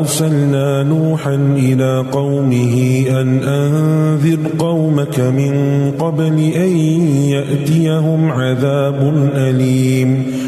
أرسلنا نوحا إلى قومه أن أنذر قومك من قبل أن يأتيهم عذاب أليم.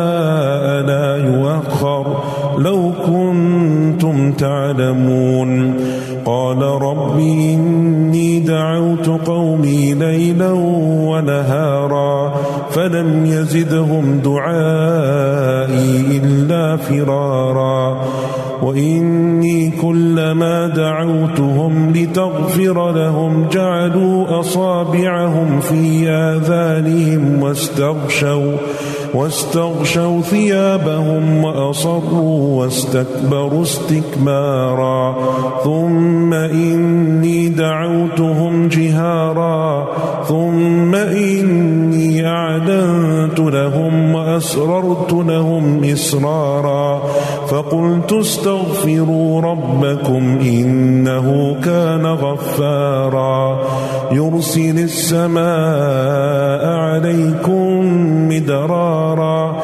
لو كنتم تعلمون. قال رب إني دعوت قومي ليلا ونهارا فلم يزدهم دعائي إلا فرارا. وإني كلما دعوتهم لتغفر لهم جعلوا أصابعهم في آذانهم واستغشوا واستغشوا ثيابهم وأصروا واستكبروا استكبارا. ثم إني دعوتهم جهارا. ثم إني أعلنت لهم وأسررت لهم إسرارا. فقلت استغفروا ربكم إنه كان غفارا. يرسل السماء عليكم مدرارا.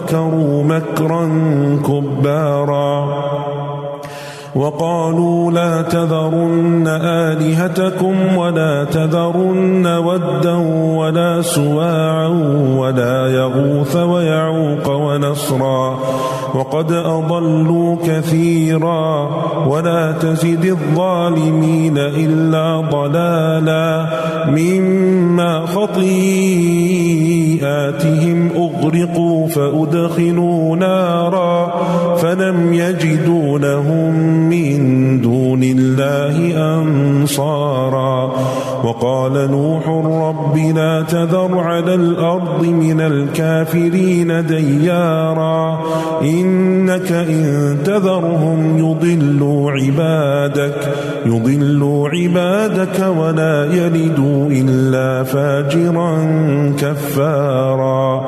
ومكروا مكرا كبارا وقالوا لا تذرن آلهتكم ولا تذرن ودا ولا سواعا ولا يغوث ويعوق ونصرا وقد أضلوا كثيرا ولا تزد الظالمين إلا ضلالا مما خطيئاتهم أغرقوا فأدخلوا نارا فلم يجدوا لهم من دون الله أنصارا وقال نوح رب لا تذر على الأرض من الكافرين ديارا إنك إن تذرهم يضلوا عبادك يضلوا عبادك ولا يلدوا إلا فاجرا كفارا